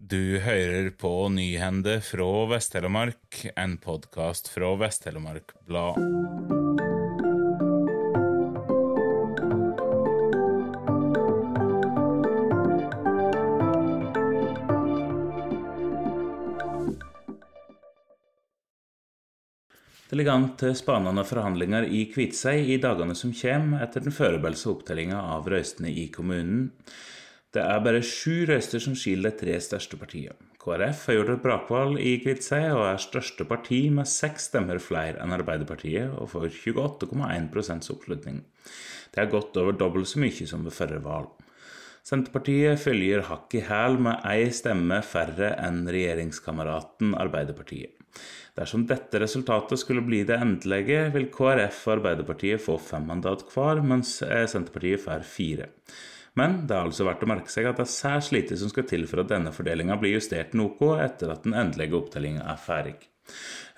Du hører på Nyhende fra Vest-Telemark, en podkast fra Vest-Telemark Blad. Det ligger an til spanende forhandlinger i Kviteseid i dagene som kommer, etter den foreløpige opptellinga av røystene i kommunen. Det er bare sju røyster som skiller de tre største partiene. KrF har gjort et brakvalg i Kviteseid og er største parti med seks stemmer flere enn Arbeiderpartiet, og får 28,1% oppslutning. Det er godt over dobbelt så mye som ved forrige valg. Senterpartiet følger hakk i hæl med ei stemme færre enn regjeringskameraten Arbeiderpartiet. Dersom dette resultatet skulle bli det endelige, vil KrF og Arbeiderpartiet få fem mandat hver, mens Senterpartiet får fire. Men det er altså verdt å merke seg at det er særs lite som skal til for at denne fordelinga blir justert noe etter at den endelige opptellinga er ferdig.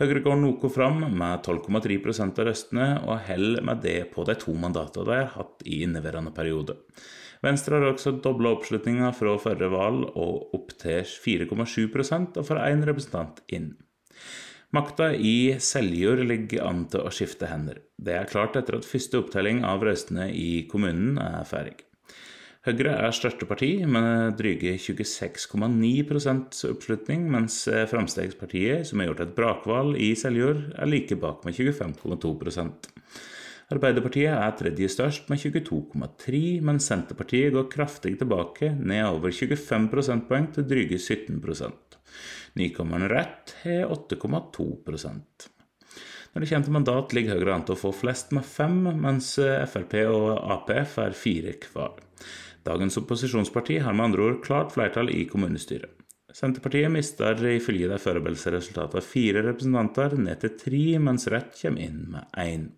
Høyre går noe fram med 12,3% av røstene, og holder med det på de to mandatene de har hatt i inneværende periode. Venstre har også dobla oppslutninga fra forrige valg og opp til 4,7% og får én representant inn. Makta i Seljord ligger an til å skifte hender. Det er klart etter at første opptelling av røstene i kommunen er ferdig. Høyre er største parti med dryge 26,9% oppslutning, mens Fremskrittspartiet, som har gjort et brakvalg i Seljord, er like bak med 25,2% Arbeiderpartiet er tredje størst med 22,3, mens Senterpartiet går kraftig tilbake, ned over 25 prosentpoeng til dryge 17 Nykommeren Rett har 8,2 Når det kommer til mandat, ligger Høyre an til å få flest med fem, mens Frp og Ap får fire hver. Dagens opposisjonsparti har med andre ord klart flertall i kommunestyret. Senterpartiet mister ifølge de forberedte resultatene fire representanter, ned til tre, mens Rødt kommer inn med én.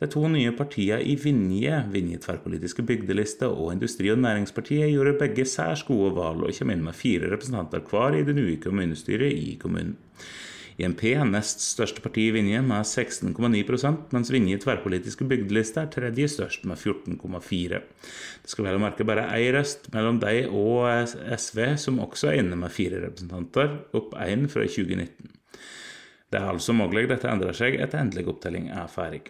De to nye partiene i Vinje, Vinje tverrpolitiske bygdeliste og Industri- og Næringspartiet, gjorde begge særs gode valg og kommer inn med fire representanter hver i det nye kommunestyret i kommunen. INP nest største parti i Vinje med 16,9% mens Vinje i tverrpolitiske bygdeliste er tredje størst med 14,4 Det skal vel å merke bare én røst mellom deg og SV, som også er inne med fire representanter, opp én fra 2019. Det er altså mulig dette endrer seg etter endelig opptelling er ferdig.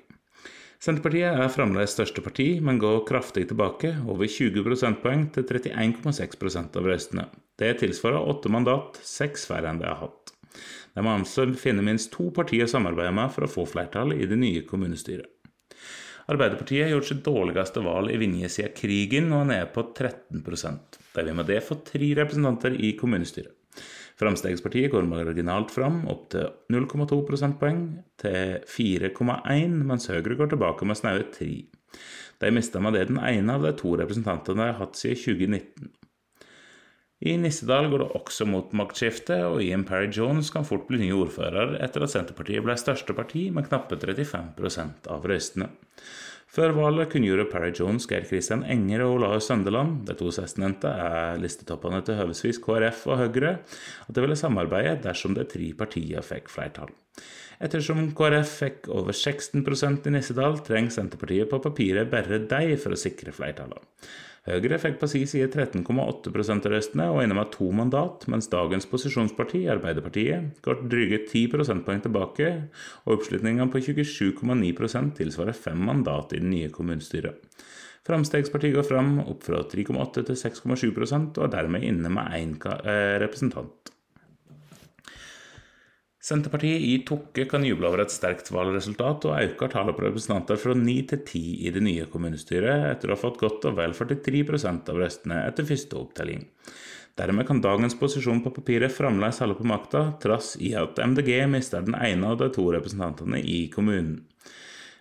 Senterpartiet er fremdeles største parti, men går kraftig tilbake, over 20 prosentpoeng til 31,6% av røstene. Det tilsvarer åtte mandat, seks færre enn det har hatt. De må altså finne minst to partier å samarbeide med for å få flertall i det nye kommunestyret. Arbeiderpartiet har gjort sitt dårligste valg i Vinje siden krigen og er nede på 13% De vil med det få tre representanter i kommunestyret. Fremskrittspartiet går marginalt fram, opp til 0,2 prosentpoeng til 4,1, mens Høyre går tilbake med snaue 3. De mista med det den ene av de to representantene de har hatt siden 2019. I Nissedal går det også mot maktskifte, og Ian Parry Jones kan fort bli ny ordfører etter at Senterpartiet ble største parti med knappe 35% av røystene. Før valget kunngjorde Parry Jones, Geir Kristian Enger og Olaus Søndeland, de to sistnevnte er listetoppene til høvesvis KrF og Høyre, at de ville samarbeide dersom de tre partiene fikk flertall. Ettersom KrF fikk over 16% i Nissedal, trenger Senterpartiet på papiret bare de for å sikre flertallet. Høyre fikk på sin side 13,8 av røstene og inne med to mandat, mens dagens posisjonsparti, Arbeiderpartiet, går dryge 10 prosentpoeng tilbake, og oppslutninga på 27,9% tilsvarer fem mandat i det nye kommunestyret. Fremskrittspartiet går fram opp fra 3,8 til 6,7 og er dermed inne med én representant. Senterpartiet i Tokke kan juble over et sterkt valgresultat, og øker tallet på representanter fra 9 til 10 i det nye kommunestyret, etter å ha fått godt og vel 43% av røstene etter første opptelling. Dermed kan dagens posisjon på papiret fremdeles holde på makta, trass i at MDG mister den ene av de to representantene i kommunen.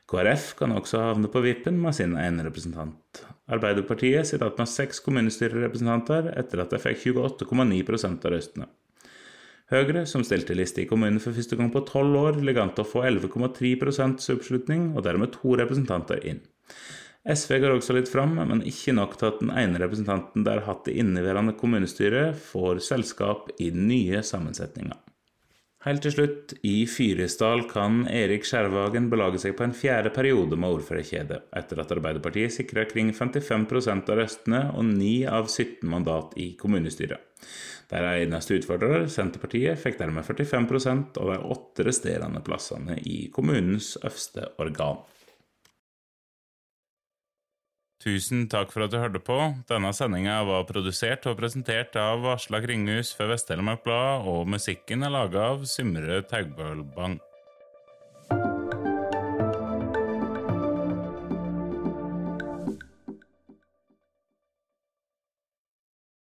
KrF kan også havne på vippen med sin ene representant. Arbeiderpartiet sitter igjen med seks kommunestyrerepresentanter etter at de fikk 28,9% av røstene. Høyre, som stilte liste i kommunen for første gang på tolv år, ligger an til å få 11,3% oppslutning, og dermed to representanter inn. SV går også litt fram, men ikke nok til at den ene representanten der hatt det inneværende kommunestyret, får selskap i den nye sammensetninga. Helt til slutt, i Fyresdal kan Erik Skjærvagen belage seg på en fjerde periode med ordførerkjede, etter at Arbeiderpartiet sikra kring 55% av røstene og 9 av 17 mandat i kommunestyret. Der er eneste utfordrer, Senterpartiet, fikk dermed 45% av de åtte resterende plassene i kommunens øverste organ. Tusen takk for at du hørte på. Denne sendinga var produsert og presentert av Asla Kringhus for Vest-Telemark Blad, og musikken er laga av Symre Taugbølbang.